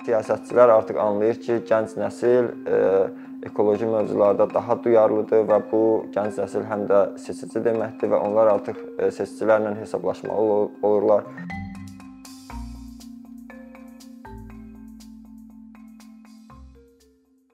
Siyasətçilər artıq anlayır ki, gənc nəsil e, ekoloji mövzularda daha duyarlıdır və bu gənc nəsil həm də seçici deməkdir və onlar artıq e, seçicilərlə hesablaşmalı olurlar.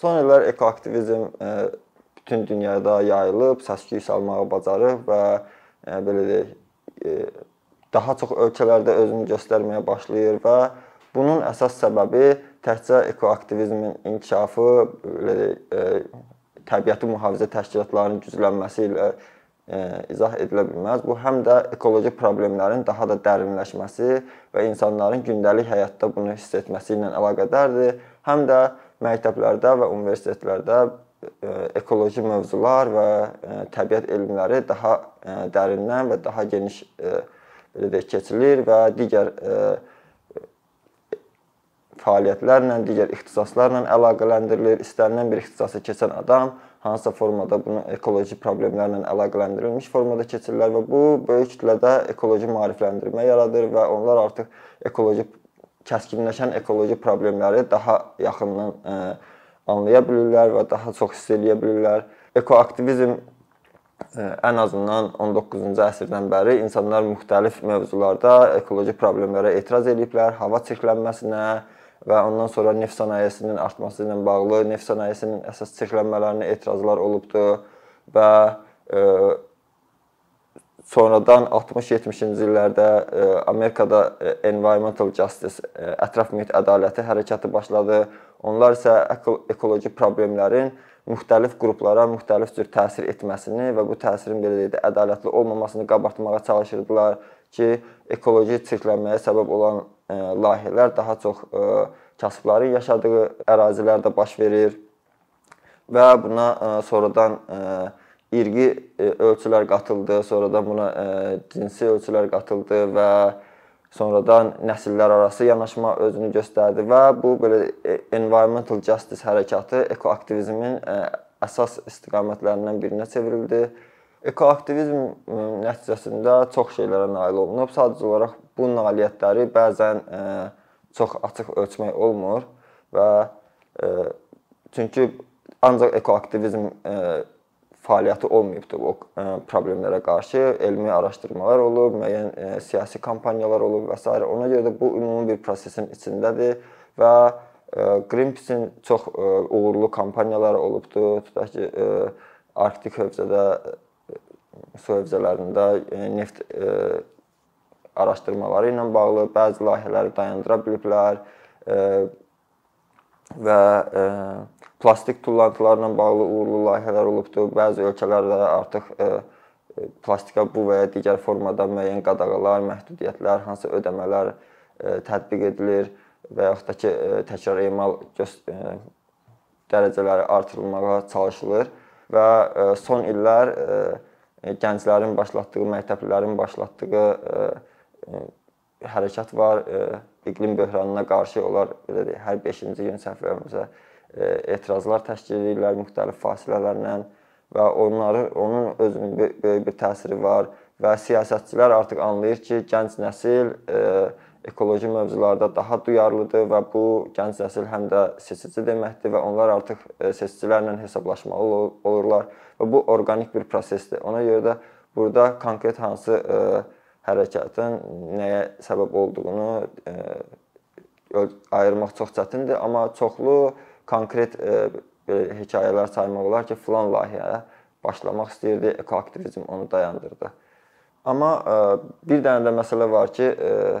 Son illər ekoaktivizm e, bütün dünyada yayılıb, səs-küy salmağı bacarıb və belə deyək, daha çox ölkələrdə özünü göstərməyə başlayır və bunun əsas səbəbi təkcə ekoaktivizmin inkişafı, belə deyək, təbiəti mühafizə təşkilatlarının güclənməsi ilə izah edilə bilməz. Bu həm də ekoloji problemlərin daha da dərinləşməsi və insanların gündəlik həyatda bunu hiss etməsi ilə əlaqədardır. Həm də məktəblərdə və universitetlərdə ekoloji mövzular və təbiət elmləri daha dərindən və daha geniş belə deyək keçilir və digər fəaliyyətlərlə, digər ixtisaslarla əlaqələndirilir. İstənilən bir ixtisası keçən adam hansısa formada bunu ekoloji problemlərlə əlaqələndirilmiş formada keçirirlər və bu böyük kütlədə ekoloji maarifləndirmə yaradır və onlar artıq ekoloji kəskinləşən ekoloji problemləri daha yaxından ə, anlaya bilirlər və daha çox hiss edə bilirlər. Ekoaktivizm ən azından 19-cu əsrdən bəri insanlar müxtəlif mövzularda ekoloji problemlərə etiraz ediblər, hava çirklənməsinə, və ondan sonra neft sənayesinin artması ilə bağlı neft sənayesinin əsas çirklənmələrinə etirazlar olubdu və e, sonradan 60-70-ci illərdə e, Amerikada e, Environmental Justice, e, ətraf mühit ədaləti hərəkatı başladı. Onlar isə ekoloji problemlərin müxtəlif qruplara müxtəlif cür təsir etməsini və bu təsirin belə deyək də ədalətli olmamasını qabartmağa çalışırdılar ki, ekoloji çirklənməyə səbəb olan layihələr daha çox kasıbların yaşadığı ərazilərdə baş verir və buna sonradan irqi ölçülər qatıldı, sonradan buna cinsi ölçülər qatıldı və sonradan nəsillər arası yanaşma özünü göstərdi və bu belə environmental justice hərəkatı ekoaktivizmin əsas istiqamətlərindən birinə çevrildi. Ekoaktivizm nəticəsində çox şeylərə nail olunub. Sadəcə olaraq bu nailiyyətləri bəzən ə, çox açıq ölçmək olmur və ə, çünki ancaq ekoaktivizm ə, fəaliyyəti olmayıbdı o ə, problemlərə qarşı. Elmi araşdırmalar olub, müəyyən ə, siyasi kampaniyalar olub və s. Ona görə də bu ümumi bir prosesin içindədir və Greenpeace-in çox ə, uğurlu kampaniyaları olubdu. Tutaq ki, ə, Arktik hövzədə su hövzələrində e, neft e, araşdırmaları ilə bağlı bəzi layihələri dayandıra biliblər e, və plastik tullantılarla bağlı uğurlu layihələr olubdur. Bəzi ölkələrdə artıq plastika bu və ya digər formada müəyyən qadağalar, məhdudiyyətlər, hansı ödəmələr tətbiq edilir və yaxud da ki, təkrar emal dərəcələri artırılmağa çalışılır və son illər E, gənclərin başlatdığı, məktəblilərin başlatdığı e, e, hərəkat var. İqlim böhranına qarşı onlar belə deyək, hər 5-ci gün səhvlərimizə etirazlar təşkil edirlər müxtəlif fasilələrlə və onları onun özünün böyük bir təsiri var və siyasətçilər artıq anlayır ki, gənc nəsil e, ekoloji mövzularda daha duyarlıdır və bu gənc nəsil həm də seçici deməkdir və onlar artıq e, seçicilərlə hesablaşmalı olurlar və bu orqanik bir prosesdir. Ona görə də burada konkret hansı e, hərəkətin nəyə səbəb olduğunu ə, e, ayırmaq çox çətindir, amma çoxlu konkret ə, belə hekayələr saymaq olar ki, filan layihəyə başlamaq istəyirdi, ekoaktivizm onu dayandırdı. Amma ə, bir dənə də məsələ var ki, ə,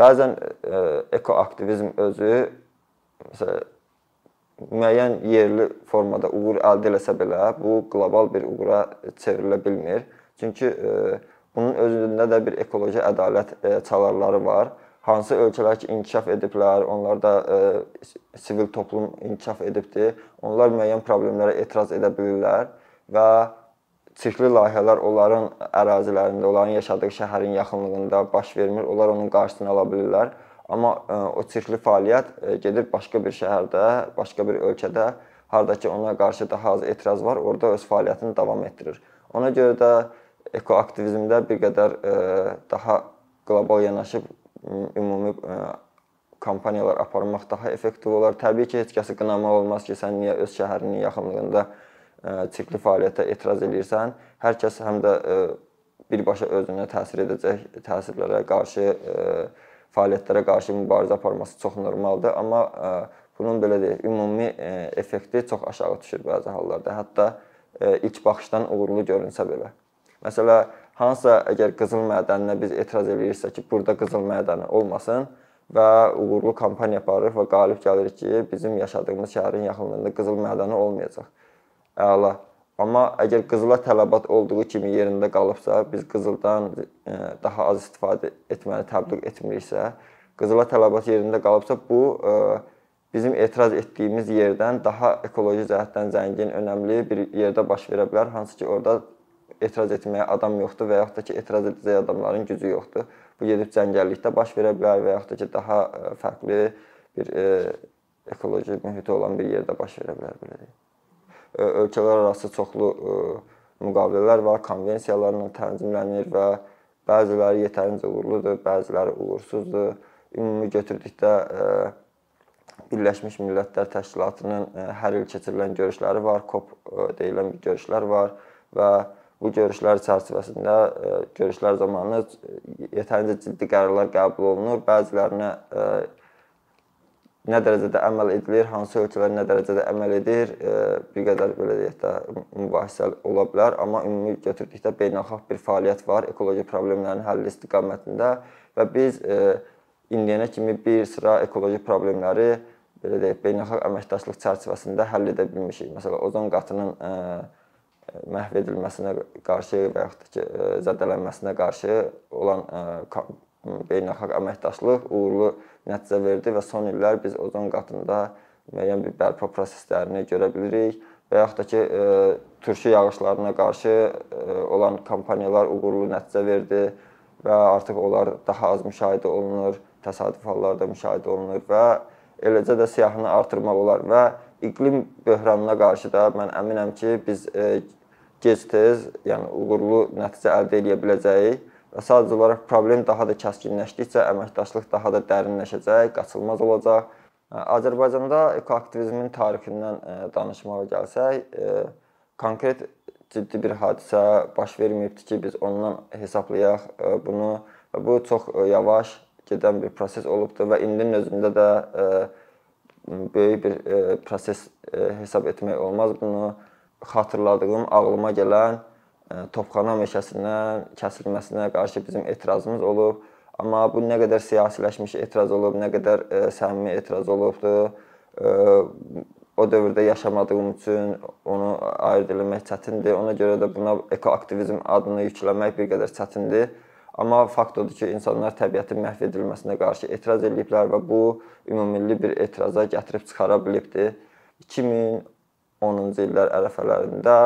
Bəzən e, ekoaktivizm özü məsələn müəyyən yerli formada uğur əldə eləsə belə, bu qlobal bir uğura çevrilə bilmir. Çünki e, bunun özündə də bir ekoloji ədalət e, çalarları var. Hansı ölkələr ki, inkişaf ediblər, onlarda sivil toplum inkişaf edibdir. Onlar müəyyən problemlərə etiraz edə bilirlər və sirkli layihələr onların ərazilərində, onların yaşadığı şəhərin yaxınlığında baş vermir. Onlar onun qarşısını ala bilirlər. Amma e, o sirkli fəaliyyət e, gedir başqa bir şəhərdə, başqa bir ölkədə, hardakı ona qarşı daha az etiraz var, orada öz fəaliyyətini davam etdirir. Ona görə də ekoaktivizmdə bir qədər ə, e, daha qlobal yanaşıb ümumi ə, kampaniyalar aparmaq daha effektiv olar. Təbii ki, heç kəsi qınamaq olmaz ki, sən niyə öz şəhərinin yaxınlığında sirkli fəaliyyətə etiraz edirsən. Hər kəs həm də birbaşa özünə təsir edəcək təsirlərə qarşı fəaliyyətlərə qarşı mübarizə aparması çox normaldır, amma bunun belə deyək, ümumi effekti çox aşağı düşür bəzi hallarda. Hətta ilk baxışdan uğurlu görünsə belə. Məsələn, hansısa əgər qızıl mədəninə biz etiraz ediriksə ki, burada qızıl mədəni olmasın və uğurlu kampaniya aparırıq və qalib gəlirik ki, bizim yaşadığımız şəhərin yaxınlığında qızıl mədəni olmayacaq. Əla. Amma əgər qızıla tələbat olduğu kimi yerində qalıbsa, biz qızıldan daha az istifadə etməni təbliğ etmiriksə, qızıla tələbat yerində qalıbsa, bu bizim etiraz etdiyimiz yerdən daha ekoloji cəhətdən zəngin, önəmli bir yerdə baş verə bilər, hansı ki, orada etiraz etməyə adam yoxdur və yaxud da ki, etiraz edəcək adamların gücü yoxdur. Bu gedib cəngəllikdə baş verə bilər və yaxud da ki, daha e, fərqli bir e, ekoloji mühiti olan bir yerdə baş verə bilər belə deyək. E, ölkələr arası çoxlu müqavilələr var, konvensiyalarla tənzimlənir və bəziləri yetərincə uğurludur, bəziləri uğursuzdur. Ümumi götürdükdə Birləşmiş Millətlər Təşkilatının hər il keçirilən görüşləri var, COP deyilən bir görüşlər var və Bu görüşlər çərçivəsində e, görüşlər zamanı e, yetərincə ciddi qərarlar qəbul olunur. Bəzilərinə e, nə dərəcədə əməl edilir, hansı ölkələr nə dərəcədə əməl edir, bir qədər belə deyək də mübahisə ola bilər, amma ümumi götürdükdə beynəlxalq bir fəaliyyət var ekoloji problemlərin həlli istiqamətində və biz indiyənə kimi bir sıra ekoloji problemləri belə deyək beynəlxalq əməkdaşlıq çərçivəsində həll edə bilmişik. Məsələn, ozon qatının məhv edilməsinə qarşı və yaxud da ki, e, zədələnməsinə qarşı olan e, beynəlxalq əməkdaşlıq uğurlu nəticə verdi və son illər biz ozon qatında müəyyən bir bərpa proseslərini görə bilirik və yaxud da ki, e, turşu yağışlarına qarşı olan kampaniyalar uğurlu nəticə verdi və artıq onlar daha az müşahidə olunur, təsadüf hallarda müşahidə olunur və eləcə də siyahını artırmaq olar və iqlim böhranına qarşı da mən əminəm ki, biz gec-tez, yəni uğurlu nəticə əldə edə biləcəyik və sadəcə olaraq problem daha da kəskinləşdikcə əməkdaşlıq daha da dərinləşəcək, qaçılmaz olacaq. Azərbaycanda ekoaktivizmin tarixindən danışmağa gəlsək, konkret ciddi bir hadisə baş verməyibdi ki, biz ondan hesablayaq bunu və bu çox yavaş gedən bir proses olubdur və indinin özündə də böyük bir proses hesab etmək olmaz bunu xatırladığım, ağlıma gələn e, Topxana meşəsindən kəsilməsinə qarşı bizim etirazımız olub. Amma bu nə qədər siyasiləşmiş etiraz olub, nə qədər ə, e, səmimi etiraz olubdu. Ə, e, o dövrdə yaşamadığım üçün onu ayırd etmək çətindir. Ona görə də buna ekoaktivizm adını yükləmək bir qədər çətindir. Amma fakt odur ki, insanlar təbiətin məhv edilməsinə qarşı etiraz ediblər və bu ümumilli bir etiraza gətirib çıxara bilibdi. 2000 10-cu illər ərəfələrində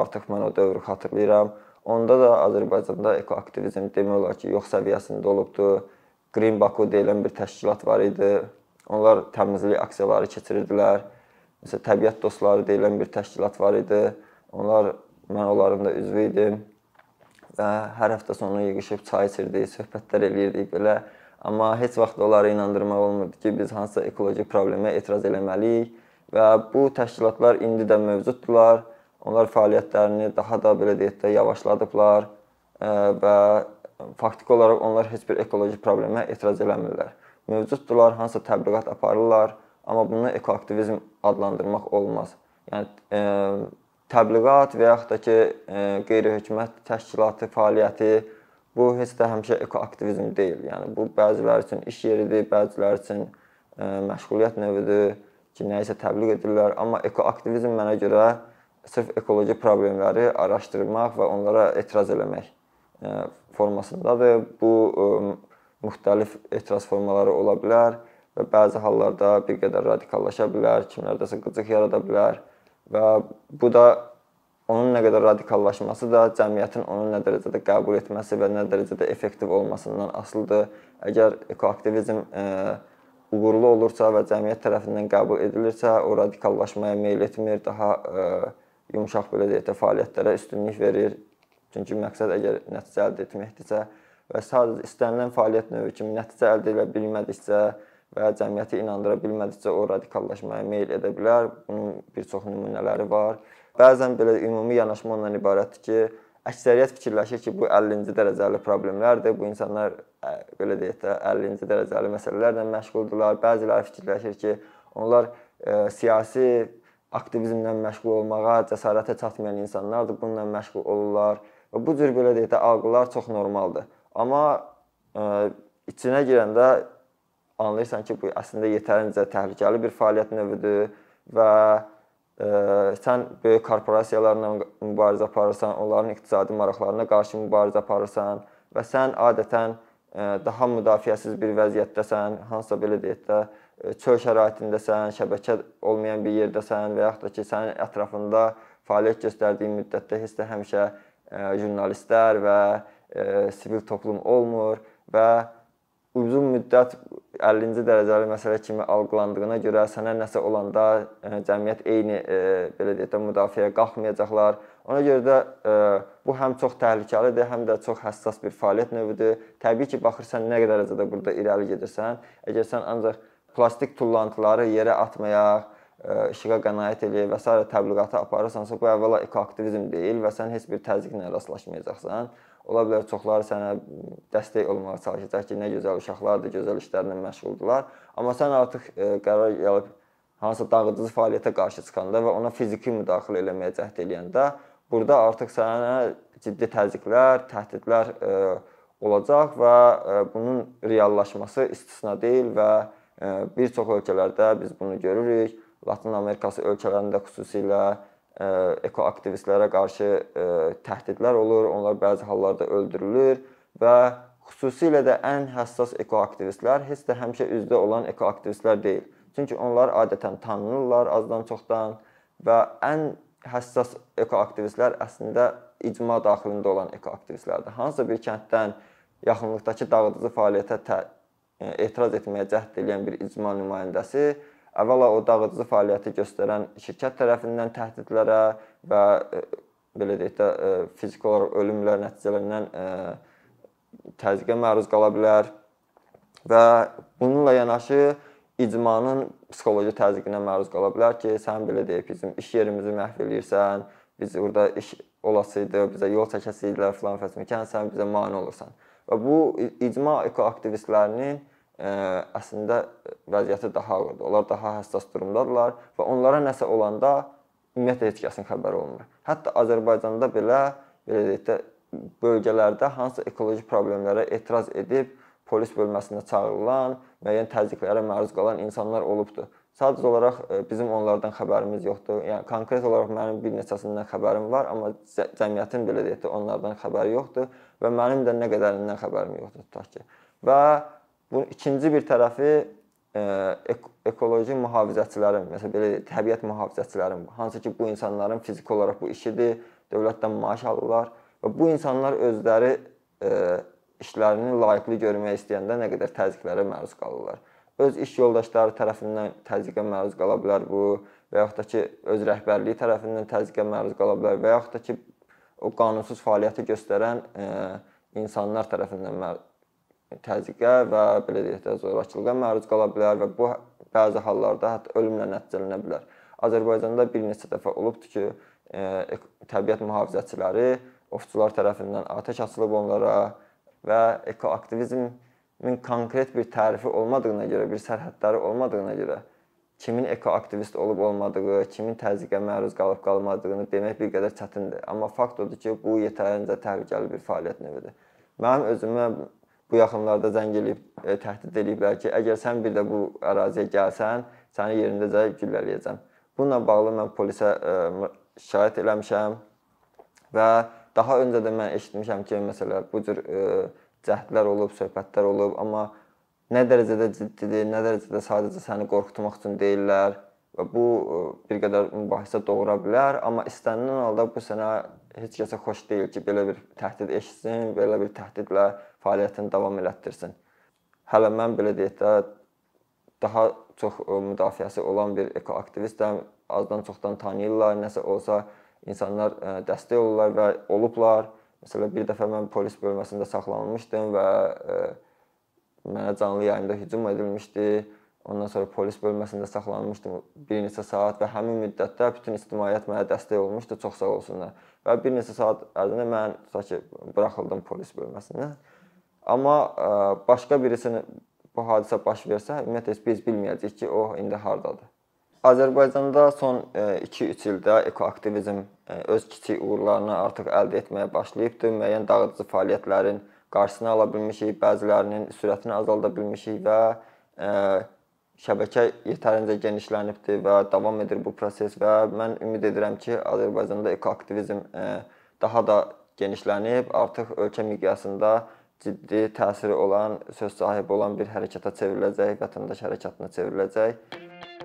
artıq mən o dövrü xatırlayıram. Onda da Azərbaycanda ekoaktivizm demək olar ki, yox səviyyəsində olubdu. Green Baku deyilən bir təşkilat var idi. Onlar təmizlik aksiyaları keçirirdilər. Məsələn, təbiət dostları deyilən bir təşkilat var idi. Onlar mən onların da üzvü idim və hər həftə sonu yığılıb çay içirdik, söhbətlər eləyirdik belə. Amma heç vaxt onları inandırmaq olmurdu ki, biz hansısa ekoloji problemə etiraz eləməliyik və bu təşkilatlar indi də mövcuddurlar. Onlar fəaliyyətlərini daha da belə deyək də yavaşladıblar və faktiki olaraq onlar heç bir ekoloji problemə etiraz eləmirlər. Mövcuddurlar, hansısa təbliğat aparırlar, amma bunu ekoaktivizm adlandırmaq olmaz. Yəni e, təbliğat və yaxud da ki, e, qeyri-hökumət təşkilatı fəaliyyəti bu heç də həmişə ekoaktivizm deyil. Yəni bu bəziləri üçün iş yeridir, bəziləri üçün e, məşğuliyyət növüdür ki, nəyisə təbliğ edirlər, amma ekoaktivizm mənə görə sırf ekoloji problemləri araşdırmaq və onlara etiraz eləmək e, formasındadır. Bu e, müxtəlif etiraz formaları ola bilər və bəzi hallarda bir qədər radikallaşa bilər, kimlərdəsə qıcıq yarada bilər və bu da onun nə qədər radikallaşması da cəmiyyətin onu nə dərəcədə qəbul etməsi və nə dərəcədə effektiv olmasından asılıdır. Əgər ekoaktivizm e, uğurlu olursa və cəmiyyət tərəfindən qəbul edilirsə, o radikallaşmaya meyl etmir, daha ə, e, yumşaq belə deyək də fəaliyyətlərə üstünlük verir. Çünki məqsəd əgər nəticə əldə etməkdirsə və sadəcə istənilən fəaliyyət növü kimi nəticə əldə edə bilmədiksə və cəmiyyəti inandıra bilmədikcə o radikallaşmaya meyl edə bilər. Bunun bir çox nümunələri var. Bəzən belə ümumi yanaşma ondan ibarətdir ki, əksəriyyət fikirləşir ki, bu 50-ci dərəcəli problemlərdir. Bu insanlar belə deyək də 50-ci dərəcəli məsələlərlə məşğuldurlar. Bəziləri fikirləşir ki, onlar ə, siyasi aktivizmlə məşğul olmağa cəsarətə çatmayan insanlardır. Bununla məşğul olurlar. Və bu cür belə deyək də algılar çox normaldır. Amma ə, içinə girəndə anlayırsan ki, bu əslində yetərincə təhlükəli bir fəaliyyət növüdür və sən böyük korporasiyalarla mübarizə aparırsan, onların iqtisadi maraqlarına qarşı mübarizə aparırsan və sən adətən daha müdafiəsiz bir vəziyyətdəsən, hansısa belə deyək də çöl şəraitindəsən, şəbəkə olmayan bir yerdəsən və yaxud da ki, sənin ətrafında fəaliyyət göstərdiyin müddətdə heç də həmişə jurnalistlər və sivil toplum olmur və uzun müddət 50-ci dərəcəli məsələ kimi algılandığına görə sənə nəsə olanda cəmiyyət eyni belə deyək də müdafiəyə qalxmayacaqlar. Ona görə də bu həm çox təhlükəlidir, həm də çox həssas bir fəaliyyət növüdür. Təbii ki, baxırsan nə qədər dərəcədə burada irəli gedirsən. Əgər sən ancaq plastik tullantıları yerə atmayaq, işığa qənaət eləyək və s. təbliğatı aparırsansa, bu əvvəla ekoaktivizm deyil və sən heç bir təzyiqlə rastlaşmayacaqsan. Ola bilər çoxları sənə dəstək olmağa çalışacaq ki, nə gözəl uşaqlardır, gözəl işlərlə məşğuldular. Amma sən artıq qərar gəlib hansısa dağıdıcı fəaliyyətə qarşı çıxanda və ona fiziki müdaxilə eləməyə cəhd eləyəndə, burada artıq sənə ciddi təzyiqlər, təhdidlər olacaq və bunun reallaşması istisna deyil və Bir çox ölkələrdə biz bunu görürük. Latın Amerikası ölkələrində xüsusilə ekoaktivistlərə qarşı təhdidlər olur. Onlar bəzi hallarda öldürülür və xüsusilə də ən həssas ekoaktivistlər heç də həmişə üzdə olan ekoaktivistlər deyil. Çünki onlar adətən tanınırlar azdan çoxdan və ən həssas ekoaktivistlər əslində icma daxilində olan ekoaktivistlərdir. Hansısa bir kənddən yaxınlıqdakı dağıdıcı fəaliyyətə etiraz etməyə cəhd edən bir icma nümayəndəsi əvvəla o dağıdıcı fəaliyyəti göstərən şirkət tərəfindən təhdidlərə və e, belə deyək də e, fiziki olaraq ölümlər nəticələrindən e, təzyiqə məruz qala bilər və bununla yanaşı icmanın psixoloji təzyiqinə məruz qala bilər ki, sən belə deyək bizim iş yerimizi məhv eləyirsən, biz burada iş olasıydı, bizə yol çəkəsiydilər filan fəsməkən, sən bizə mane olursan. Və bu icma ekoaktivistlərinin əslində vəziyyəti daha ağırdır. Onlar daha həssas durumdadılar və onlara nəsə olanda ümumiyyətlə heç kəsin xəbəri olmur. Hətta Azərbaycanda belə belə deyək də bölgələrdə hansı ekoloji problemlərə etiraz edib polis bölməsinə çağırılan, müəyyən təzyiqlərə məruz qalan insanlar olubdur. Sadəcə olaraq bizim onlardan xəbərimiz yoxdur. Yəni konkret olaraq mənim bir neçəsindən xəbərim var, amma cəmiyyətin belə deyək də onlardan xəbəri yoxdur və mənim də nə qədərindən xəbərim yoxdur tutaq ki. Və Bunun ikinci bir tərəfi e, ekoloji mühafizəçilərin, məsələn belə təbiət mühafizəçilərin, hansı ki bu insanların fiziki olaraq bu işidir, dövlətdən maaş alırlar və bu insanlar özləri e, işlərini layiqli görmək istəyəndə nə qədər təzyiqlərə məruz qalırlar. Öz iş yoldaşları tərəfindən təzyiqə məruz qala bilər bu və yaxud da ki öz rəhbərliyi tərəfindən təzyiqə məruz qala bilər və yaxud da ki o qanunsuz fəaliyyəti göstərən e, insanlar tərəfindən məruz təzyiqə və belə deyək də zorakılığa məruz qala bilər və bu bəzi hallarda hətta ölümlə nəticələnə bilər. Azərbaycanda bir neçə dəfə olubdur ki, e, təbiət mühafizəçiləri ovçular tərəfindən atəş açılıb onlara və ekoaktivizmin konkret bir tərifi olmadığına görə, bir sərhədləri olmadığına görə kimin ekoaktivist olub olmadığı, kimin təzyiqə məruz qalıb qalmadığını demək bir qədər çətindir. Amma fakt odur ki, bu yetərincə təhlükəli bir fəaliyyət növüdür. Mənim özümə bu yaxınlarda zəng eləyib e, təhdid eləyiblər ki, əgər sən bir də bu əraziyə gəlsən, səni yerindəcə güllələyəcəm. Bununla bağlı mən polisə e, şikayət eləmişəm və daha öncə də mən eşitmişəm ki, məsələn, bu cür e, cəhdlər olub, söhbətlər olub, amma nə dərəcədə ciddidir, nə dərəcədə sadəcə səni qorxutmaq üçün deyirlər və bu e, bir qədər mübahisə doğura bilər, amma istənilən halda bu sənə heç kəsə xoş deyil ki, belə bir təhdid eşitsin, belə bir təhdidlə fəaliyyətini davam elətdirsin. Hələ mən belə deyək də daha çox e, müdafiəsi olan bir ekoaktivistəm, azdan çoxdan tanıyırlar, nəsə olsa insanlar e, dəstək olurlar və olublar. Məsələn, bir dəfə mən polis bölməsində saxlanılmışdım və e, mənə canlı yayımda hücum edilmişdi Ondan sonra polis bölməsində saxlanılmışdım bir neçə saat və həmin müddətdə bütün ictimaiyyət mənə dəstək olmuşdu, çox sağ olsunlar. Və bir neçə saat ərzində mən tutaq ki, buraxıldım polis bölməsindən. Amma ə, başqa birisinin bu hadisə baş versə, ümumiyyətlə biz bilməyəcəyik ki, o indi hardadır. Azərbaycanda son 2-3 ildə ekoaktivizm öz kiçik uğurlarını artıq əldə etməyə başlayıbdı. Müəyyən dağıdıcı fəaliyyətlərin qarşısını ala bilmişik, bəzilərinin sürətini azalda bilmişik və şəbəkə yetərincə genişlənibdir və davam edir bu proses və mən ümid edirəm ki, Azərbaycanda ekoaktivizm daha da genişlənib, artıq ölkə miqyasında ciddi təsiri olan, söz sahibi olan bir hərəkata çevriləcək, vətəndaş hərəkatına çevriləcək.